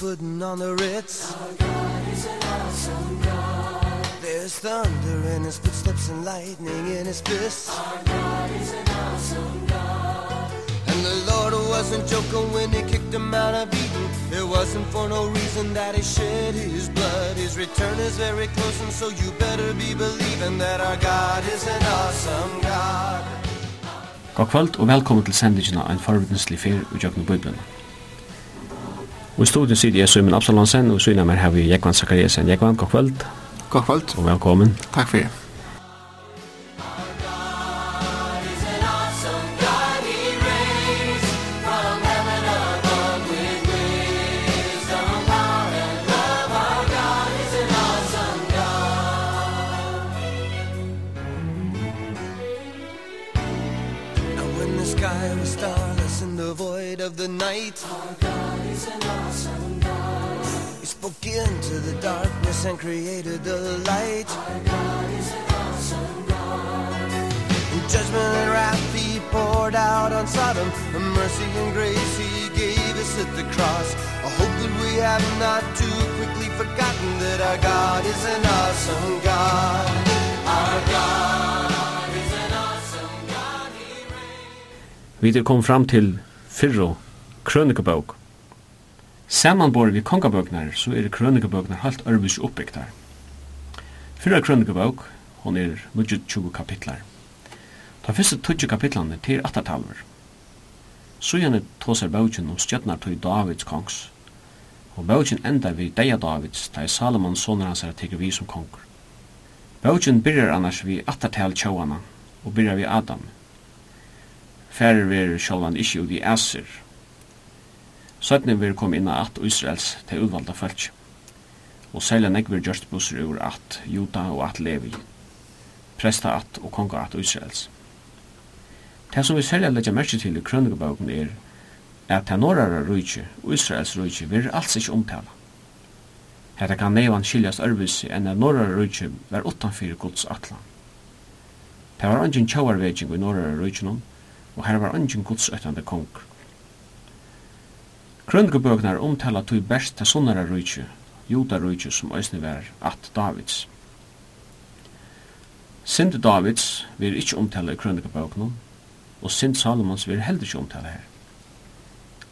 putting on the Ritz. Our God is an awesome God. There's thunder in his footsteps and lightning in his fists. Our God is an awesome God. And the Lord wasn't joking when he kicked him out of Eden. It wasn't for no reason that he shed his blood. His return is very close and so you better be believing That our God is an awesome God. God kvöld og velkommen til sendingina en forvittneslig fyr og Jøgnu Bibelen. Og i studion sitter jeg Søymen Absalonsen, og i syna mer har vi Jekvann Zakariasen. Jekvann, god kvöld. God kvöld. Og velkommen. Takk for det. judgment and wrath he poured out on Sodom. The mercy and grace he gave us at the cross. I hope that we have not too quickly forgotten that our God is an awesome God. Our God is an awesome God. Vi er kom fram til fyrro krønikebøk Samanborg vi kongabøknar så er krønikebøknar halt ærvis oppbygtar Fyrra krønikebøk hon er 20 kapitlar. Ta fyrste tøtje kapitlene til attertalver. Sujane tåser bøtjen om stjøtnartøy Davids kongs, og bøtjen enda vi deia Davids, da Salomon soner hans er teker vi som konger. Bøtjen byrjar annars vi attertal tjauana, og byrjar vi Adam. Færer vi sjálvan ikkje ut i Asir. Søtne vi kom inna at Israels til utvalda fölk, og sælja negver gjørst busser ur at Juta og at Levi, presta at og konga at Israels. Det som vi særlig legger merke til i krønnebøkken er at det norrare rujtje og Israels rujtje vil alls ikke omtala. Hetta kan nevan skiljast örvisi enn at norrara rujtje var utanfyrir Guds atlan. Det var angin tjauarveging i norrara rujtjenom, og her var ungen Guds øttande kong. Krønnebøkken er omtala tog best til sunnare rujtje, judarujtje som òsne var at Davids. Sint Davids vil ikkje omtala i krønnebøkken, og synd Salomons vil heldur ikke omtale her.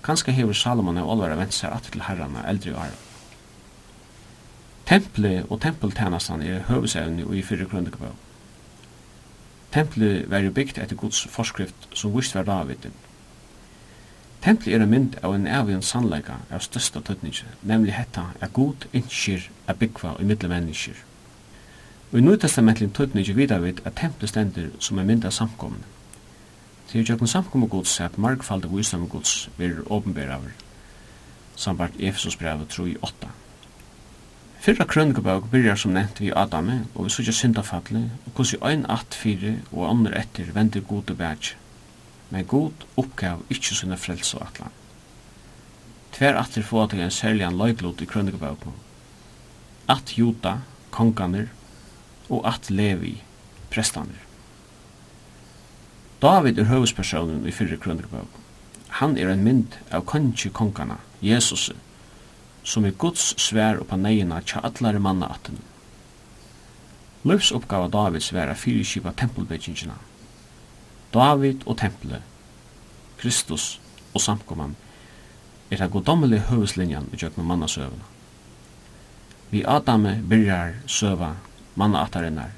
Kanska hever Salomon av olvara vent seg at til herrana eldre og arv. Tempelet og tempeltænastan er høvesevni og i fyrre grøndekabau. Templet var jo bygd etter Guds forskrift som vist var Davidin. Templet er en mynd av en avgjøn sannleika av størsta tøtningi, nemlig hetta er god innskir er byggva i middel menneskir. Og i Nøytestamentlig tøtningi vidar vi at templi stender som en mynd av samkomne. Det er jo ikke samkommet gods at markfald og visdom gods vil åpenbære av sambart Efesos brevet 3.8. Fyrra krønnebøk byrjar som nevnt vi Adame, og vi sykja syndafallet, og hos i ein at fire og andre etter vender gode bæg. Men god oppgav ikkje sinne frelse og atlan. Tver atter få til en særligan løyglot i krønnebøk. At juta, konganer, og at Levi, prestaner. David er høvespersonen i fyrre krønderbøk. Han er en mynd av kongi kongana, Jesus, som er Guds svær oppa neina tja allare manna atten. Løvs oppgava Davids vera fyrirskipa tempelbyggingina. David og tempelet, Kristus og samkomman, er det godommelige høveslinjan i tjöknum manna søvna. Vi Adame byrjar søva mannaattarinnar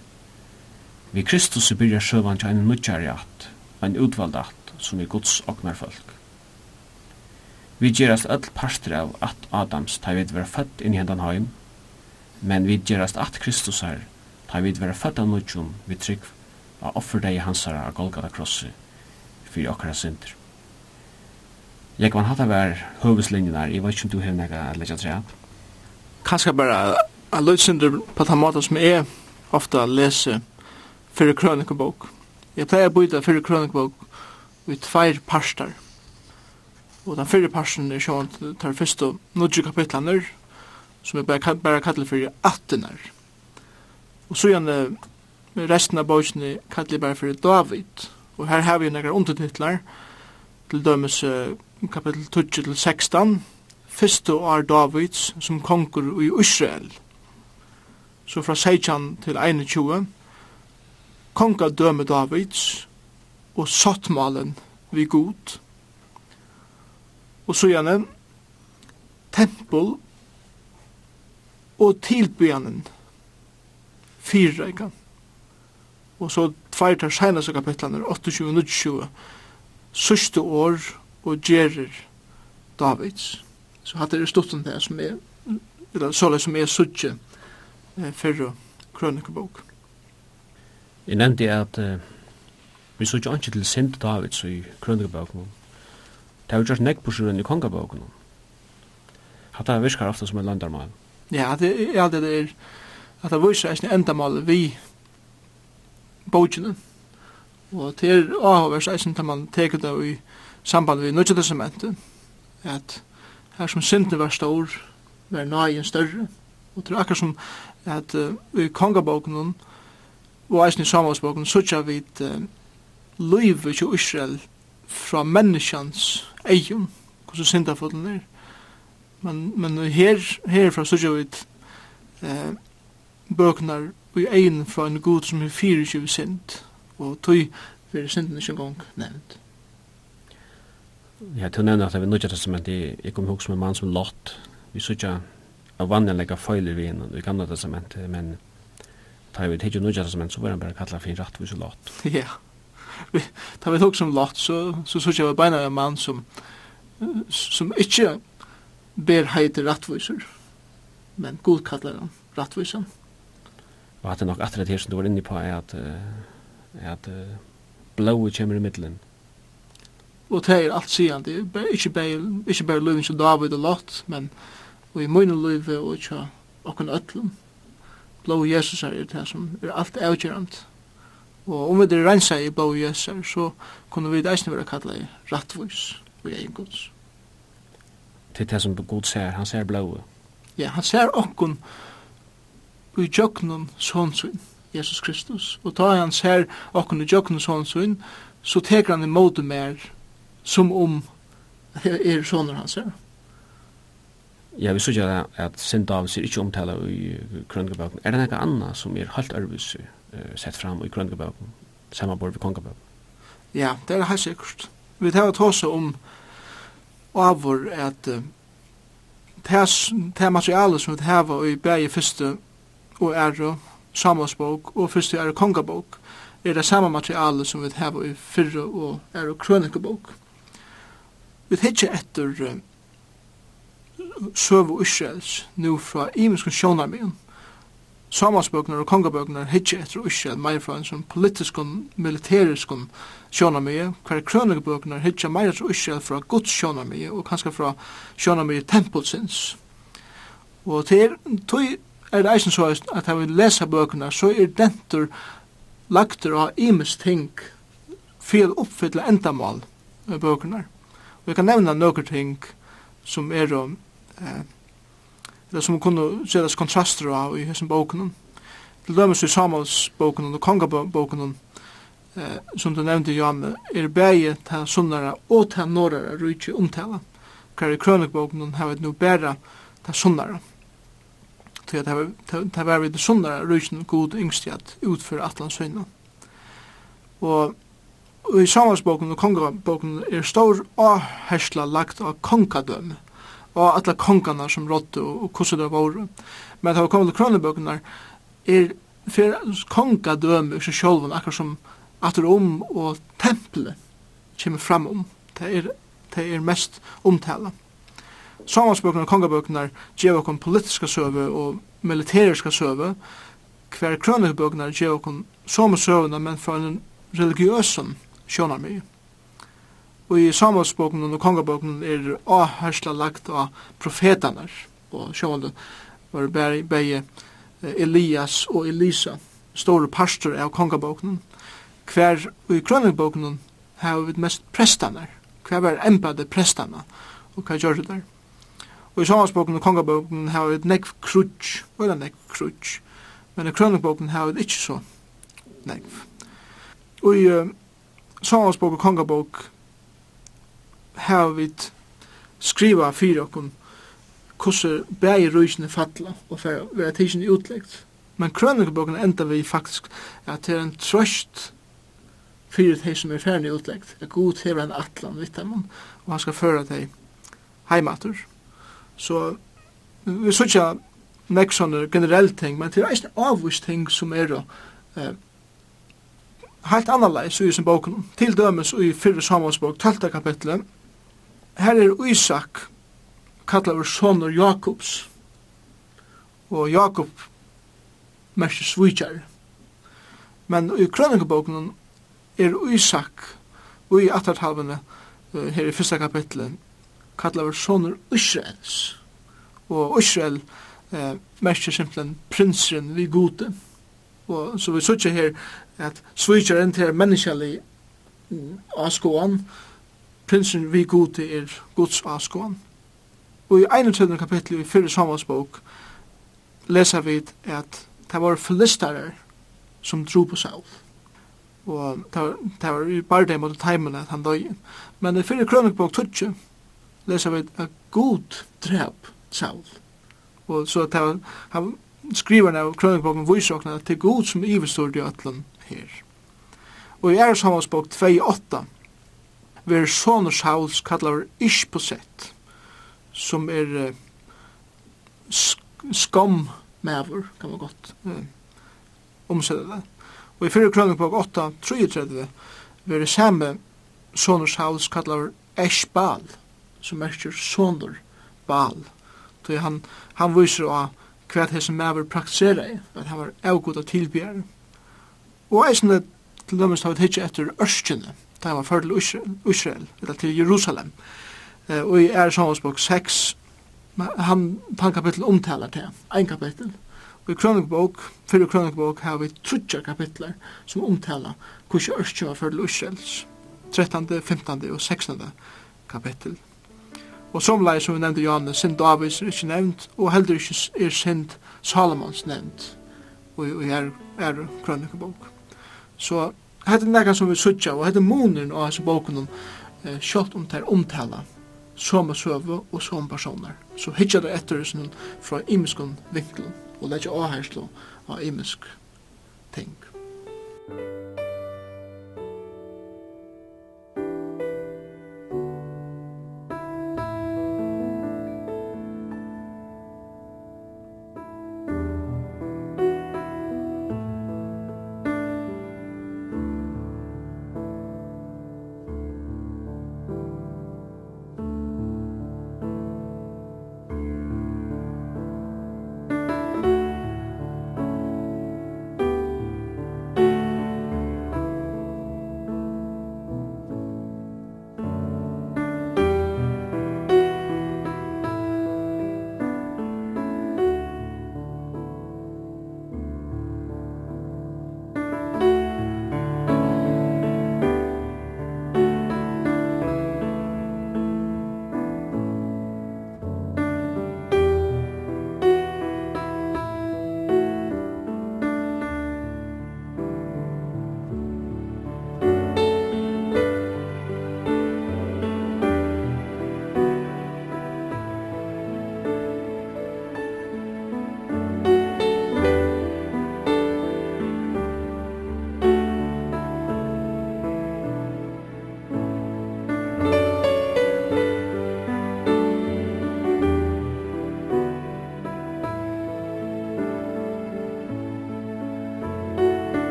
Vi Kristus byrjar søvan til en nødgjari at, en utvald at, som er Guds oknar folk. Vi gerast öll parster av at Adams ta vid vera født inn i hendan haim, men vi gerast at Kristus her ta vid vera født av nødgjum vi trygg av offerdegi hansara av Golgata krossi fyrir okkara synder. Jeg kan hatt av er høveslinjenar, jeg vet ikke om du hevner nega at leggja tre Kanskje bare a løysindur på den måten som jeg ofta leser fyrir krønikebók. Jeg pleier å byta fyrir krønikebók i tveir parstar. Og den fyrir parsten er sjåan tar fyrst og nudju kapitlaner, som er bare, bare kallet fyrir attinar. Og så gjerne resten av kallar kallet bare fyrir David. Og her har vi nekkar undertitlar, til dømes kapitel 20 til 16, fyrste år Davids som konger i Israel. Så fra 16 til 21, kongadømme Davids og sottmalen vi god. Og så gjerne tempel og tilbyanen fyrreikan. Og så tvær tar senaste kapitlene 28-29 sørste år og gjerer Davids. Så hatt det stort om det som er eller såleis som er suttje eh, fyrre krønikebok. Jeg nevnte at uh, vi så ikke ikke til Sint Davids i Krøndegabøkene. Det har jo gjort nekk på sjøen i Kongabøkene. Hatta virkar ofta som en landarmal. Ja, det er alt det er at det viser eisne endamal vi bókjene. Og det er avhåvers eisne til man teker det i samband vi nødja testamentet at her som synden var stor var nøyen større og det er akkur som at uh, i kongaboken og eisen i samanspråken, sutja vid uh, løyve til Israel fra menneskjans eion, hvordan syndafotlen er. Men, men her, herfra så sutja vid uh, bøknar i egin fra en god som er fyrir tjuv synd, og tøy fyrir synden ikke engang nevnt. Ja, til nevnt at vi nødja testament, jeg kom ihåg som en mann som lott, vi sutja av vanlig lega feiler vi innan, vi gamla testament, men tar vi tejun nødja som så var han bare kalla fin rattvis og lot. Ja. Vi tar vi tog som lot så så så jag bara en man som som inte ber heiter rättvisor. Men god kallar han rättvisan. Og at det nok atre til som du var inne på er at, er at uh, blåi kommer i middelen. Og det er alt sian, det er ikke bare, ikke bare løyven som David og Lot, men og i munnen løyve og ikke okken øtlen, blå Jesus er det som er alt avgjørende. Og om vi er rensa i blå Jesus, så kunne vi eisne være kalla i rattvois og egen gods. Til det som god ser, han ser blå. Ja, han ser okkun i jøknun sånsun, Jesus Kristus. Og da han ser okkon i jøknun sånsun, så teker han i måte mer som om er sånne han ser. Ja, vi sørger at Sindav sier ikke omtale i Krøngebøken. Er det noe annet som er helt ærvis uh, sett fram i Krøngebøken, samarbeid ved Kongebøken? Ja, det er helt sikkert. Vi tar et hos om avur at uh, det materialet som vi har i bæg i første og ære samlagsbok og første ære kongabok er det samme materialet som vi har i fyrre og ære krønikabok. Vi tar ikke etter uh, søvu Israels nu fra imenskun sjónarmiðum. Samansbøknar og kongabøknar hitje etter Israel meir fra en sånn politiskun, militæriskun sjónarmiðum, hver krønlegabøknar hitje meir etter Israel fra Guds sjónarmiðum og kanskje fra sjónarmiðum tempelsins. Og til tøy er det eisen så at han vil lesa bøknar, så er dentur lagtur av imes ting fyrir oppfylla endamal bøknar. Og jeg kan nevna nøkker ting som er om eh, som kunne seres kontraster av i hessen boken. Til dømes i Samuels boken og kongaboken eh, som du nevnte, Johanne, er bæge til sunnare og til norrare rujtje omtala. Hver i krønikboken har vi nu bæra til sunnare. Til at det var vi til sunnare rujtjen god yngst i at utføre atlansvinna. Og i Samuelsboken og kongaboken er stor avhersla lagt av kongadømme og alle kongarna som rådde og, hvordan det var. Men det var kommet til kronebøkene er for kongadømme seg selv, akkurat som atter om og tempelet kommer fram om. Det er, det er mest omtala. Samansbøkene og kongabøkene gjør okkur politiska søve og militæriska søve, hver kronebøkene gjør okkur samme søvene, men fra en religiøsen sjånarmige. Og i Samuelsboken og Kongaboken er avhørsla lagt av profetene Og sjående var begge Elias og Elisa, store pastor av Kongaboken. Hver og i Krønningboken har vi mest prestanar. Hver var empade prestanar. Og hva gjør det der? Og i Samuelsboken og Kongaboken har vi nekv krutsk, og nekv krutsk. Men i kronikboken har vi ikke så nekv. Og i uh, Samuelsbok og Kongabok har vi skriva fyra okkum hvordan bægi røysene fatla og fyrir vera tidsen utleggt. Men krønikabøkken enda vi faktisk at det er en trøst fyrir teg som er ferdig utleggt. At god hever en atlan vitt og han skal føra teg heimater. Så vi sutja nek sånne generelle ting, men det er eisne avvist ting som er eh, helt annerleis i sin boken. Til dømes i fyrre Samuelsbok, 12. kapitlet, her er Isak, kallar sonur Jakobs, og Jakob mersi svitjar. Men i krønningeboken er Isak, og i attartalvene, her i fyrsta kapitlet, kallar vi sonur Israels, og Israel eh, mersi simpelthen prinsen vi gode. Og så vi sutja her at svitjaren til menneskjallig av skoan, prinsen vi gode er gods avskån. Og i 21. kapittel i 4. Samuelsbok leser vi at det var filistarer som dro på seg Og det var det i bare det mot timen at han døg. Men i 4. kronikbok 20 leser vi at god drep seg Og så det var, han skriver av kronikboken viser til god som iverstår i ætlen her. Og i Eres Samuelsbok 2.8 ver sonur Sauls kallar Ishboset, som er sk skom mavur, kan man godt uh, omsette det. Og i fyrir på 8, 33, ver samme sonur Sauls kallar Eshbal, som er sonur Baal. Så han, han viser av hva hesson maver praktisera i, at han var avgod av tilbjær. Og eisne til dømmest har vi tidsje etter ørskjene, da var ført til Israel, eller til Jerusalem. Og i Æreshavnsbok 6, han, han kapittel omtaler til, en kapittel. Og i Kronikbok, fyrir Kronikbok, har vi trutja kapitler som omtaler hvordan Ørskja var ført til Israels 13., 15. og 16. kapittel. Og som lei som vi nevnte Johannes, sind Davids er ikke nevnt, og heller ikke er sind Salomons nevnt, og, og er, er Kronikbok. Så Hetta er nakað sum við søgja og hetta munur og hesa bókunum eh skalt um tær omtala sama søvu og sum personar. So hitja der eftir sunn frá imiskun vinkel og leggja áherslu á imisk ting.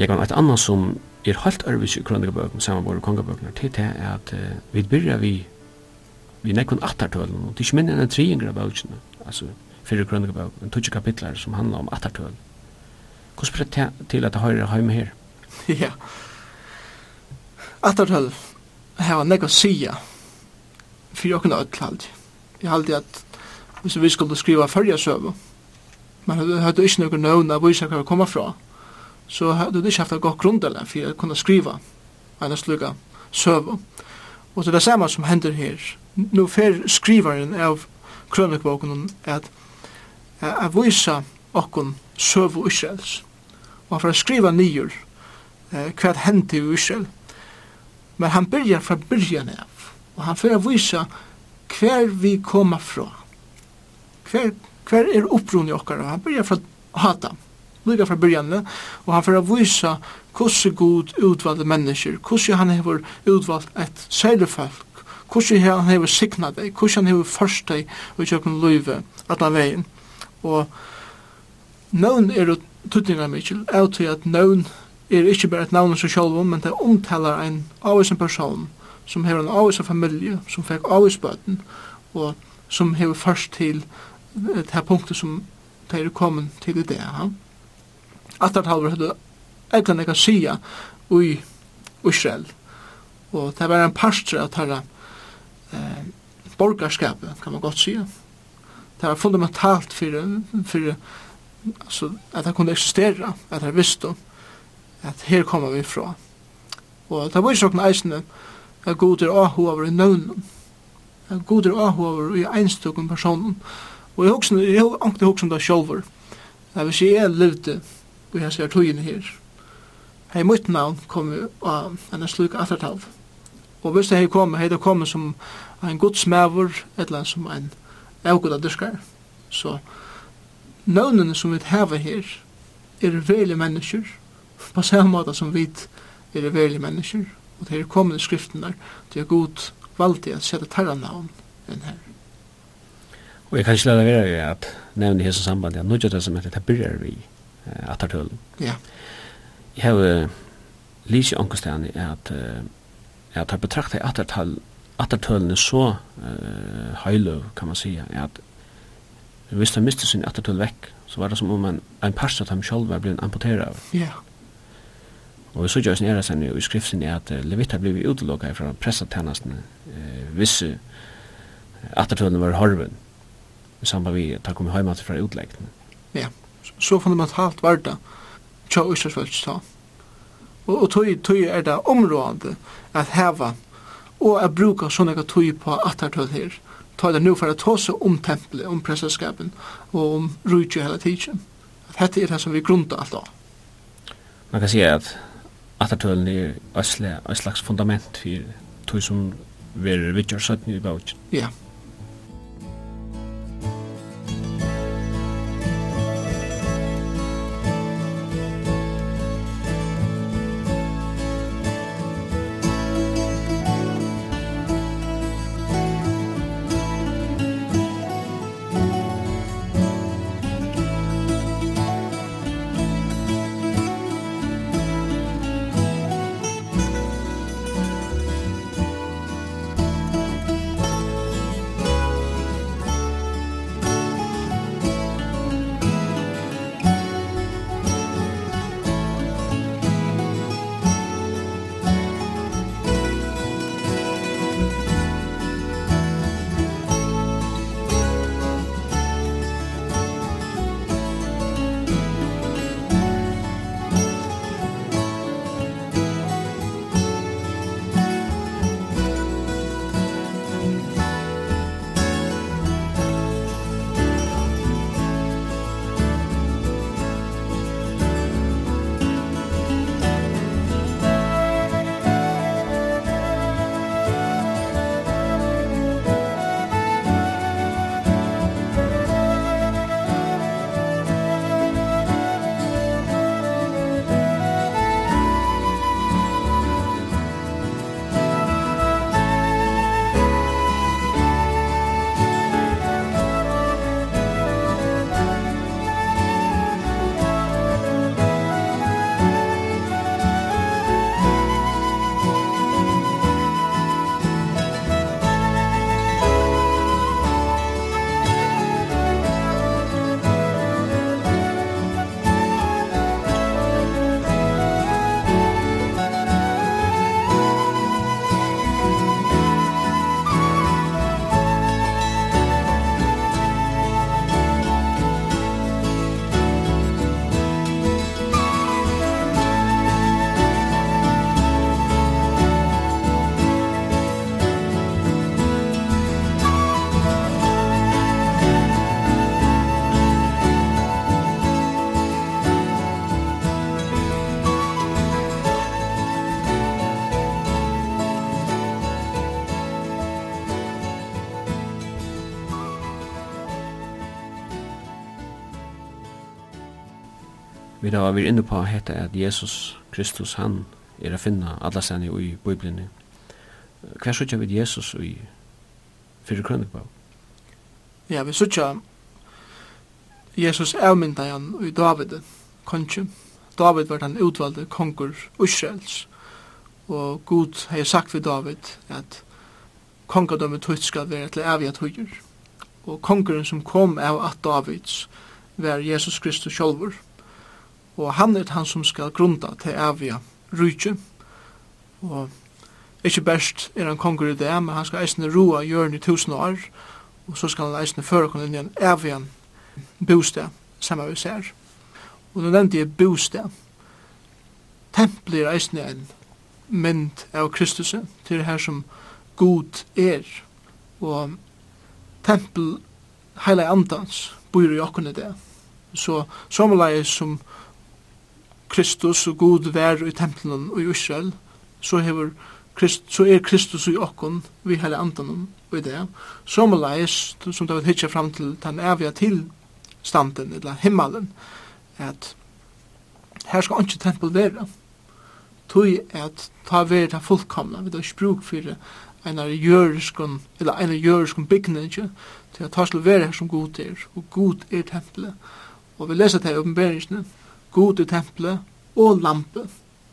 Jeg kan et annet som er helt ærvis i kronikabøkene, sammen med kongabøkene, til det er at uh, vi begynner vi vi nekkun attartølen, og det er ikke minne enn en triingra bøkene, altså fyrir kronikabøkene, tutsi kapitlar som handla om attartølen. Hvordan blir det til at det høyre heim her? Ja. Attartøl har var nekka sia fyrir okkurna öll haldi. Jeg haldi at hvis vi skulle skriva fyrja søvu, men hadde ikke nokon nøvna av vysa hva vi koma fra, så hadde du ikke haft et godt grunndelag for å kunne skriva en slik søv. Og det er det samme som hender her. Nå fer skrivaren av krønikboken at jeg viser okkon søv og Israels. Og han får skriva nyer hva hendte i Israel. Men han byrjar fra byrjan av. Og han får vise hver vi kommer fra. Hver, hver er opprunni okkar. Han byrjar fra Adam lika fra byrjanne, og han fyrir å vise hvordan god utvalgte mennesker, hvordan han hever utvalgt et særlig folk, hvordan han hever signa deg, hvordan han hever først deg og kjøkken løyve, at han veien. Og nøvn er jo tuttninga mykje, av til at nøvn er ikke bare et navn som sjálfum, men det omtalar ein avvisen person, som hever en avvisen familie, som fikk avvisbøten, og som hever først til det her punktet som det er kommet til i det. Ja? attartalver hadde eglan eka sia ui Israel. Og det var en parstre av tæra eh, borgarskapet, kan man godt sia. Det var fundamentalt fyrir, fyrir altså, at det kunne eksistera, at det visste at her kommer vi fra. Og det var ikke noen eisene at god er ahu over i nøvnen. At god er ahu over i einstukken personen. Og jeg har ikke husker, jeg husker, jeg husker, jeg husker, jeg husker, og jeg ser tøyene her. Hei mitt navn kom av en slik atartalv. Og hvis det hei kom, hei det kom som en godsmæver, eller som en avgoda av dyrskar. Så navnene som vi heva her er veldig mennesker, på samme måte som vi er veldig mennesker, og det er kommet i skriften der, det er god valgt at sette tarra navn enn her. Og jeg kan ikke lade være at nevne i hese samband, ja, nu er det som heter, det byrjar vi uh, attartølen. Ja. Jeg har uh, lyst i ångestene at uh, at jeg betrakter attartølen attartølene så uh, høylo, kan man si, at hvis de miste sin attartøl vekk, så var det som om en, en parst av han selv var blitt amputeret av. Ja. Og så gjør jeg sin i skriften er at uh, Levita ble utelokket fra pressetjenestene uh, visse attartølene var horven i samband vi tar han kom hjemme fra utleggene. Ja så fundamentalt var det tja Íslandsfjölds ta. Og, og tog, tog er det områdende at heva og at bruka sånne ekka tøy på attartøy her. Ta det nu for å ta seg om tempelet, om pressaskapen og om rujtje hele tiden. At dette er det som vi grunda alt av. Man kan si at attertøylen er et slags fundament for tog som vi er vidtjør søttene i bautin. Ja. Yeah. og vi inne på hette at Jesus Kristus, han er å finne alle stedene i Bibelen. Hva sørger vi Jesus i fyrir krønnebøk? Ja, vi sørger Jesus avmynda han i David, kongen. David var den utvalde kongur Israels. Og Gud har sagt for David at kongadømmet tøyt skal være til evige tøyer. Og kongeren som kom av at Davids var Jesus Kristus sjolvur og han er han som skal grunda til evige rujtje, og ikkje best er han konger i det, men han skal eisne roa hjørn i tusen år, og så skal han eisne føre kon inn i en avian bostad, samme vi ser. Og nå nevnte jeg bostad. Tempel er eisne en mynd av Kristus, til det her som god er, og tempel heila andans, bor i okken det. Så sommerleis som, som Kristus og Gud vær i tempelen og i Israel, så, hever Christ, så er Kristus i okkon vi hele andan og i det. Som leis, som det vil hitja fram til den evige tilstanden, eller himmelen, at her skal ikke tempel være. Tøy at ta være det fullkomna, vi har ikke bruk for en av eller en av jøreskon bygninger, til at ta skal være her som god er, og god er tempelet. Og vi leser det i oppenberingsene, god i tempelet og lampe.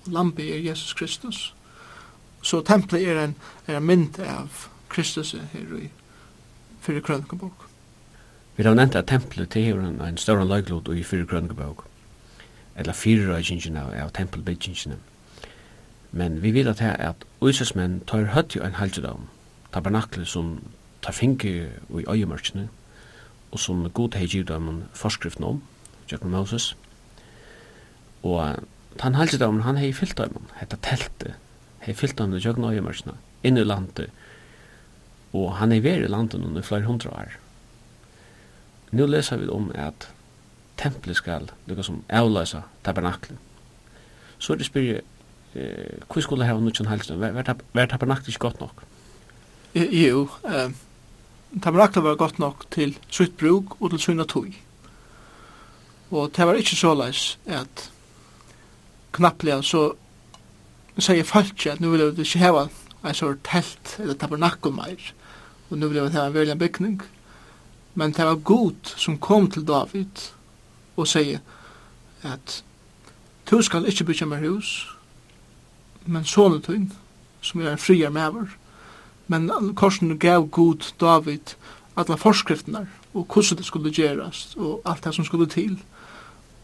Lampe er Jesus Kristus. Så tempelet er en, er en mynd av Kristus her i fyrir krønkebok. Vi har nevnt at tempelet til hevren en større løglod i fyrir krønkebok. Eller fyrir røykingen av, av. Men vi vil at her at uisesmenn tar høtt jo en halsedom. Tabernakle som tar finke i øyemørkene og som god hei givdamen forskriftene om, Jakob Moses Og han halde dem, han hei fyllt dem, hetta teltet, hei fyllt dem i jøgna og inn i landet, og han hei veri i landet under flere hundra år. Nå leser vi om at tempelet skal lukka som avløsa tabernaklen. Så er det spyrir, eh, hva skulle hava nutjan helst, var tabernaklen ikke godt nok? Jo, eh, tabernaklen var godt nok til sitt bruk og til sin tog. Og det var ikke så leis at knapplega, så sier folk at nu vil vi ikke heva en sort telt eller tabernakkel meir, og nu vil vi heva en velja bygning. Men det var god som kom til David og sier at du skal ikke bygge mer hus, men sånne tøyn, som er en friar mever. Men korsen gav god David alle forskriftene og hvordan det skulle gjerast og alt det som skulle til,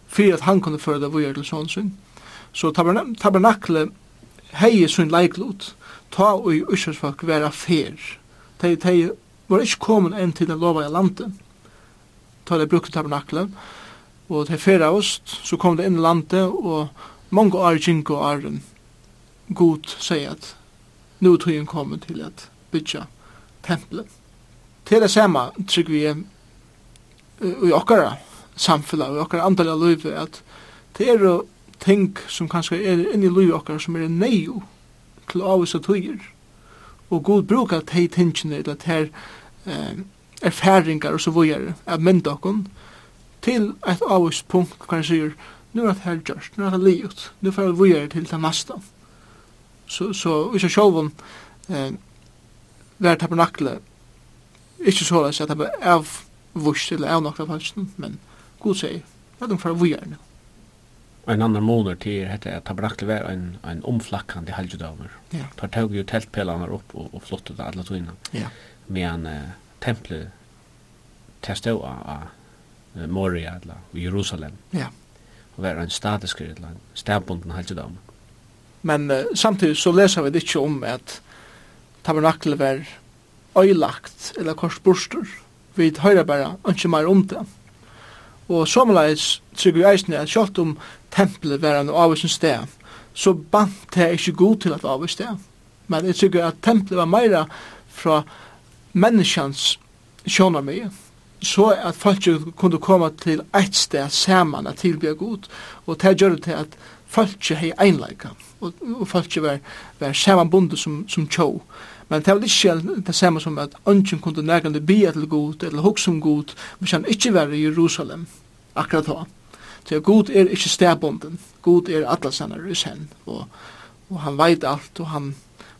for at han kunne føre det vore til sånn. Så tabernakle hei sin leiklut, ta og i uskjørsfolk vera fer. De, de var ikke kommet enn til den lova i landet, ta de brukte tabernakle, og de fera oss, så kom det inn i landet, og mange år ginko åren, god sier at nu tog kommer til at bytja tempelet. Til det samme trygg vi i okkara samfunnet, i okkara andalja løyve, at det er ting som kanskje er inni lui okkar som er neio til avvisa tøyer. Og god brukar tei tingene, til at her eh, erfaringar og så vujare, av mynda okkon, til et avvis punkt hva han sier, nu er det her gjørst, nu er det livet, nu får vi vujare til det mesta. Så, så hvis jeg sjåvun eh, vær tabernakle, ikkje så at det er avvust eller avnokta falsen, men god sier, at de for vujare nu en annan månad till hette at ta var en en omflackande halvdamer. Ja. Tar tog jo teltpelarna upp och, och flottet alla två innan. Ja. Med en uh, tempel stå av uh, Moria eller Jerusalem. Ja. Og var en statisk eller stämpunden halvdamer. Men uh, samtidig så leser vi det ikke om at tabernaklet var øylagt eller korsborster. Vi hör bara ikke mer om det. Og sommerleis trygg vi eisne at sjalt om tempelet var en avvisen sted, så bant det ikke god til at avvisen sted. Men jeg tykker at tempelet var meira fra menneskjans sjåna mye, så at folk kunne komme til eit sted saman at tilbyr god, og det gjør det til at folk hei einleika, og, og folk var, var samanbundet som, som tjå. Men det var ikke det samme som at ønsken kunne nærkende bia til god, eller hoksom god, hvis han ikke var i Jerusalem akkurat da. Så god er ikke stedbunden. God er alle sannar i sen. Og, og han veit alt, og han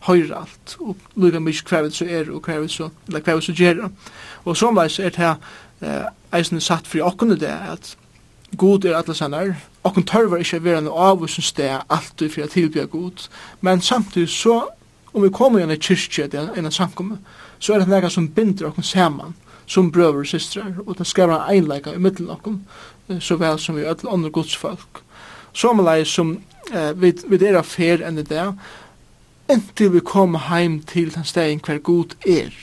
høyr alt. Og lukka mykje kvavet så er, og kvavet så, eller kvavet så gjerra. Og somleis er det her eisen satt fri okkene det, at god er alle sannar. Okken tørvar ikke vera noe avvusen sted alt du fyrir tilbyr god. Men samtidig så, om vi kommer igjen i kyrkje, det er en samkomme, så er det noe som binder okken saman som brøver og systrar, og det skapar en einleika i middelen okkum, så vel som vi öll andre godsfolk. Sommerleis som eh, vi, vi er fer enn det inntil vi kommer heim til den stegen hver god er.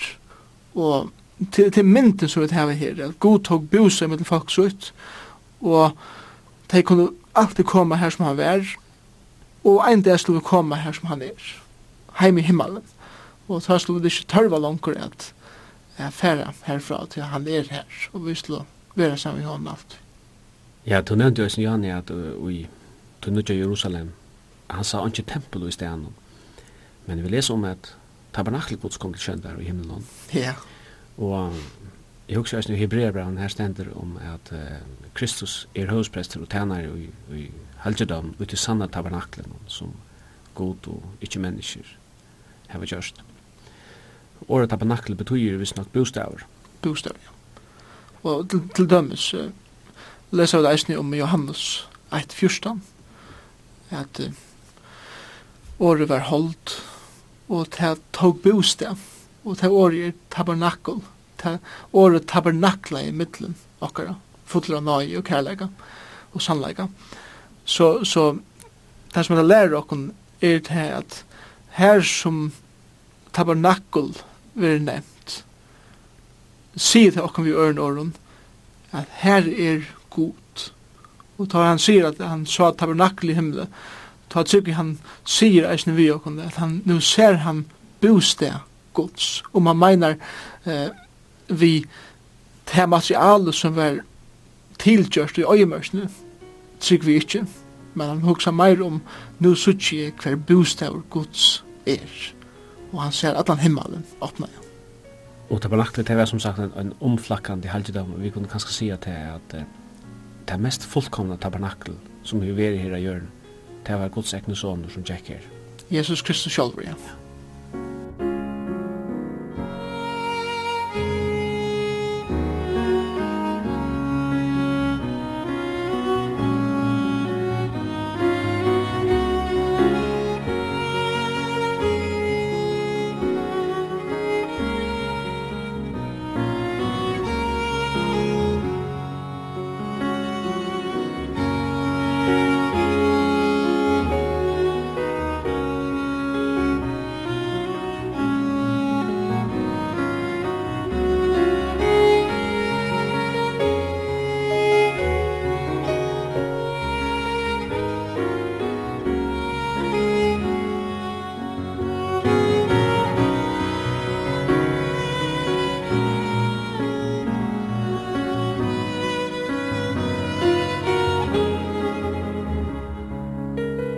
Og til, til mynden som vi har her, at god tog busa med folk så ut, og de kunne alltid komme her som han var, og en dag skulle vi komme her som han er, heim i himmelen. Og så skulle vi ikke tørva langer at, at færre herfra til han er her, og vi skulle være sammen med honom alltid. Ja, du nevnte jo i Jani at vi du nødja Jerusalem, han sa ikke tempel i stedet, men vi leser om at tabernakelgods kom til kjøndar i himmelen. Ja. Og jeg husker også i Hebreabraun her stender om at uh, Kristus er høysprester og tænare i, i helgedom ut i sanna tabernaklen som god og ikke mennesker har gjørst. Året tabernakel betyr visst nok bostaver. Bostaver, ja. Og til, til dømes, uh, leser vi det om Johannes 1.14, at uh, året var holdt, og det tog bostad, og det året er tabernakkel, det året tabernakla i middelen okkara, fotler av nøye og kærleika og sannleika. Så, så det som jeg lærer okken er det at her som tabernakkel vil nevnt, sier det okken vi øren åren, at her er god. Og da han sier at han sa tabernakel i himmelen, ta tykker han sier eisne vi og at han nu ser han bosted gods, og man meiner eh, vi det materialet som var tilgjørst i øyemørsene, tykker vi ikke, men han hoksa meir om nu sutsi hver bostad gods er, og han ser at han himmelen åpna igjen. Og tabernaklet, det var som sagt en, en omflakkande halvdjedom, vi kunne kanskje si at det er at det mest fullkomna tabernakel som vi veri her i jörn, det var Guds egne sonur som tjekk her. Jesus Kristus sjálfur, ja. ja. Musik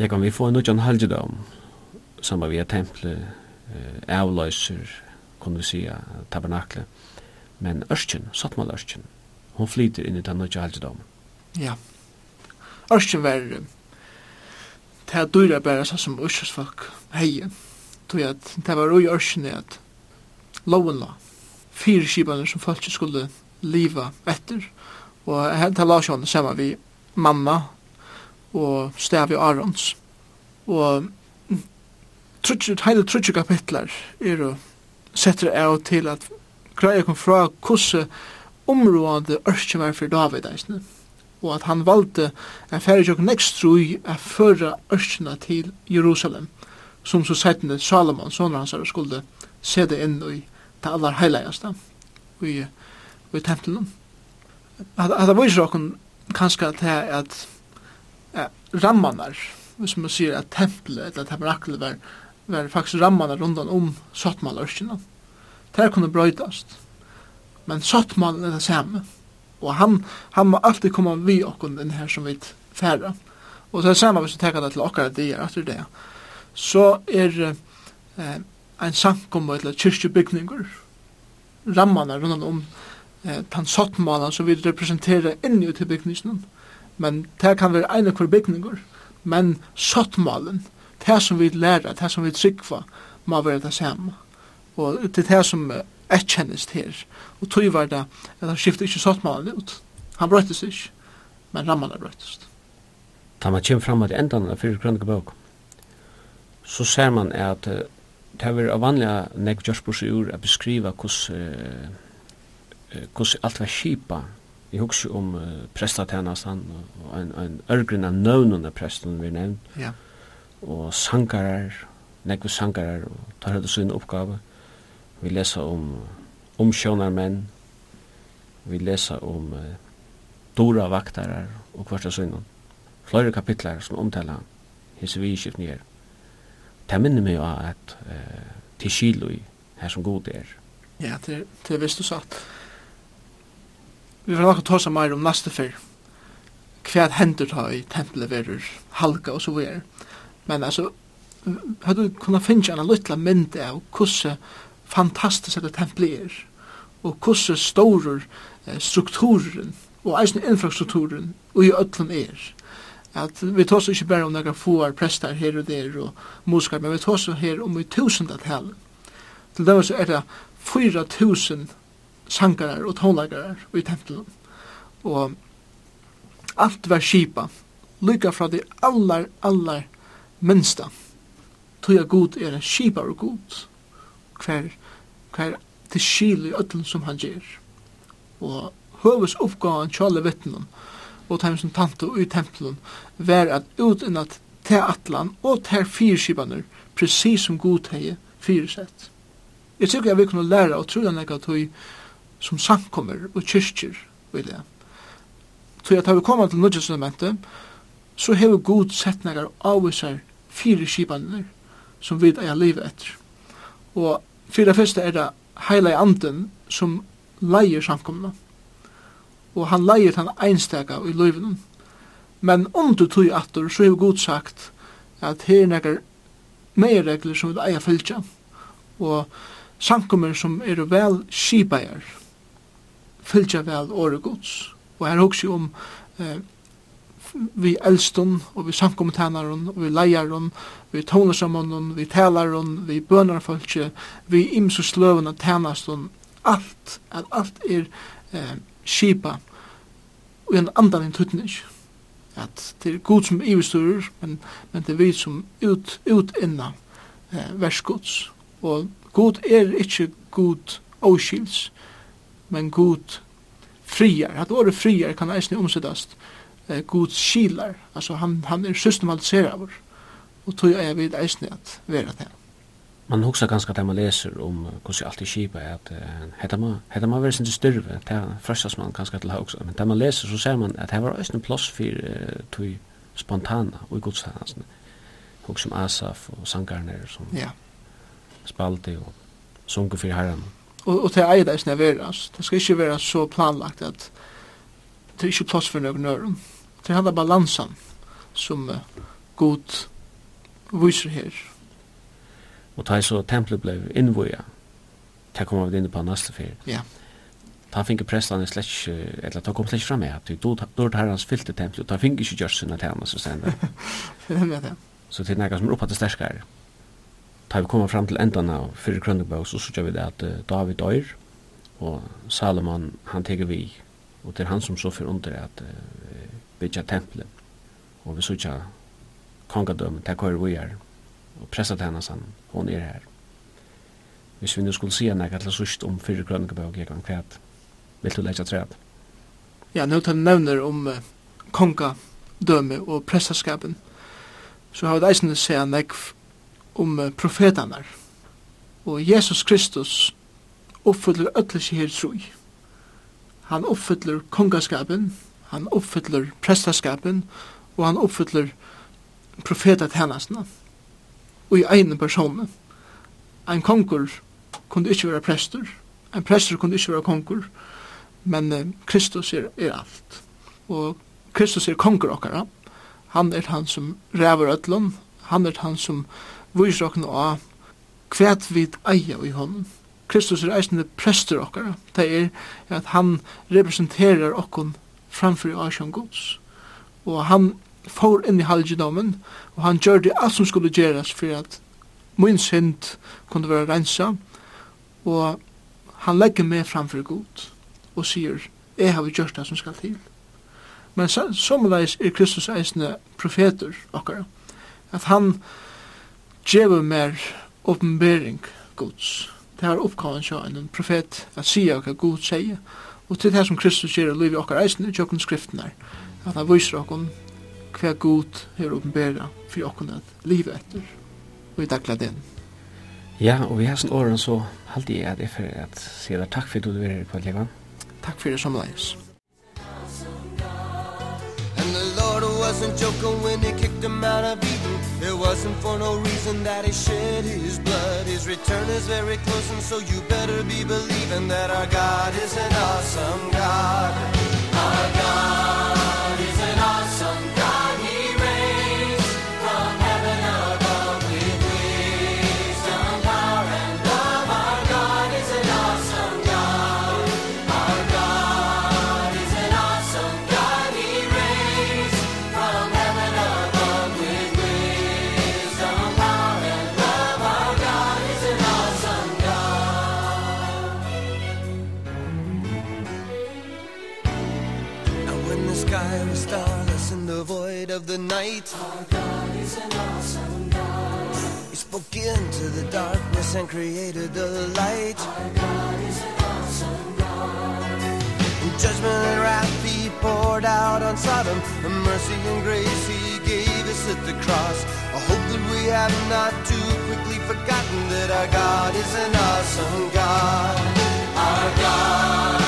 Jeg kan vi få en nødjan halgedom, saman vi er tempelet, eh, avløyser, kunne vi sija, tabernakle, men ørskjen, sattmal ørskjen, hun flyter inn i den nødjan halgedom. Ja. Ørskjen var, det er dyra bare sånn som ørskjensfolk hei, tog at det var ui ørskjen at loven la, fire skipaner som folk skulle liva etter, og det tala sjåne saman vi mamma, og stavi Arons. Og trutsch, heile trutje kapitlar er setter av til at greia kom fra kusse område ørkjevær for David eisne. Og at han valgte en færre nekst rui a føra ørkjena til Jerusalem som så sættende Salomon, sånne hans her, skulle se det inn i det aller heilegaste i, i tempelen. At, at det viser okken kanskje til at eh, rammanar, som man sier at tempelet eller tabernaklet var, var faktisk rammanar rundan om sottmalørkina. Det kunne brøydast. Men sottmalen er det samme. Og han, han må alltid komme vi okkur den her som vi færre. Og det er samme hvis vi tenker det til okkar det er etter det. Så er eh, en sankom eller kyrkjebygninger rammanar rundan om eh, tan sottmalen som vi representerer inni ut i bygningsen men det kan være ene hver bygninger, men sottmalen, det som vi lærer, det som vi tryggva, må være det samme. Og det er det som er kjennest her. Og tog var det at han skiftet ikke sottmalen ut. Han brøttes ikke, men rammene brøttes. Da man kommer fram til enden av fyrir grønne bøk, så ser man at uh, det er vanlig vanlige nekk Josh Bush ur å beskrive hvordan uh, uh, alt var kjipa i hugsa om uh, prestatænastan og ein ein ørgrinn av nøvnun av prestan vi nevn. Ja. Og sankarar, nekku sankarar og tar hetta sin oppgåve. Vi lesa om omsjónar menn. Vi lesa om uh, dora vaktarar og kvarta sunnum. Flere kapitlar som omtala hese vi skift nær. Ta minni meg at eh uh, til skilui her som god er. Ja, det det visst du sagt vi får nok ta mer om neste fyr. Hva hender ta i tempelet verur, halka og så videre. Men altså, hadde du kunnet finne en liten mynd av hvordan fantastisk det tempelet er, og hvordan store strukturen og eisen infrastrukturen og i ødlen er. At vi tar ikke bare om noen få prester her og der og muskar, men vi tar her om i tusendatall. Til dem så er det 4 000 sangarar og tónleikarar i tempelen. Og alt var skipa, lykka fra det allar, allar minsta. Tøya god er en skipar og god, hver, hver til skil i ötlen som han gjer. Og høves oppgavan tjale vittnen og tæm som tante i tempelen var at utan at te atlan og ter fyrskipaner, precis som god hei fyrsett. Jeg tykker jeg vil kunne lære og tro den ekka tøy som samkommer og kyrkjer vil jeg. Så jeg tar vi kommer til nødgjøselementet, så har vi god sett nægar avviser fire skipaner som vi er livet etter. Og for det første er det heilig anden som leier samkomna. Og han leier han einstega i livet. Men om du tog atter, så har vi god sagt at her er nægar meirregler som vi eier fylgja. Og samkommer som er vel skipager, fylgja vel åre gods. Og her hugsi om eh, vi elstun, og vi samkommentanaren, og vi leiaren, vi tonlesammannen, vi talaren, vi bønarfolkje, vi imsus løven og tænastun, alt, at alt er eh, skipa, og en andan en tuttning. At det er god som ivesturer, men, men det er vi som ut, ut inna eh, versgods. Og god er ikkje god avskils, men god friar. Att ordet friar kan eisne omsettas eh, god skilar. Alltså han, han är systematiserad och tog jag vid eisne att vera det. Man huxar ganska det man läser om hur sig alltid kipa är att hetta man hetta man verkar inte styrve det fräschas man ganska till också men det man läser så ser man att det var ösn plats för eh, tog spontana och i gudstjänsten. Hugsa om Asaf och Sankarner som ja. spalte och sunker för herran og, og det er det som er veras. Det skal ikke være så planlagt at det er ikke plass for noen øren. Det handler balansen som uh, god viser her. Og da så tempelet ble innvåja, det kommer vi inn på neste fyr. Ja. Da finner prestene slett ikke, eller da kom slett fram med, at da er herrens fylte tempelet, da finner ikke gjørs sinne tjenene som stender. det er med det. Så det er noe som er oppe til sterskere. Ja ta vi kommer fram til endan av fyrir Krønnebøk, så sykja vi det at uh, David dør, og Salomon, han teker vi, og det er han som så fyrir under at uh, bytja tempelet, og vi sykja kongadøm, det kvar vi er, og presset hennes han, hon er her. Hvis vi nu skulle si henne, jeg sørst om fyrir Krønnebøk, jeg kan kvæt, vil du leggja træt? Ja, nu tar nevner om uh, kongadømme og pressaskapen, så har vi eisende seg nekv om profetanar. Og Jesus Kristus oppfyller ötlis i her troi. Han oppfyller kongaskapen, han oppfyller prestaskapen, og han oppfyller profetatennasna Og i egen person. En konkur kunde ikke være prester, en prester kunde ikke være konkur, men Kristus er, er alt. Og Kristus er konkur okkara. Han er han som ræver ötlun, han er han som viser okken av kvæt vit eia i hånden. Kristus er eisende prester okkara. Det er at han representerer okkon framfor i asjon gods. Og han får inn i halvgidomen, og han gjør det alt som skulle gjøres for at min synd kunne være rensa, og han legger meg framfor god og sier, jeg har gjort det som skal til. Men sommerleis er Kristus eisende profeter okkara. At han djeve mer oppenbering Guds. Det er oppgaven til en profet at sier hva Gud sier, og til det som Kristus gjør i livet okkar eisen i tjokken skriften her, at han viser okkon hva Gud har oppenbera for okkon at livet etter, og i dagla den. Ja, og vi har sånn åren så halte jeg at jeg for at sier takk for at du er på et livet. Takk for det som leis. And the Lord wasn't joking when he kicked him out of Eden It wasn't for no reason that he shed his blood. His return is very close and so you better be believing That our God is an awesome God. Our God light God is an awesome God He spoke into the darkness and created the light. Our God is an awesome God And judgment and wrath he poured out on Sodom. The mercy and grace he gave us at the cross. I hope that we have not too quickly forgotten That our God is an awesome God. Our God.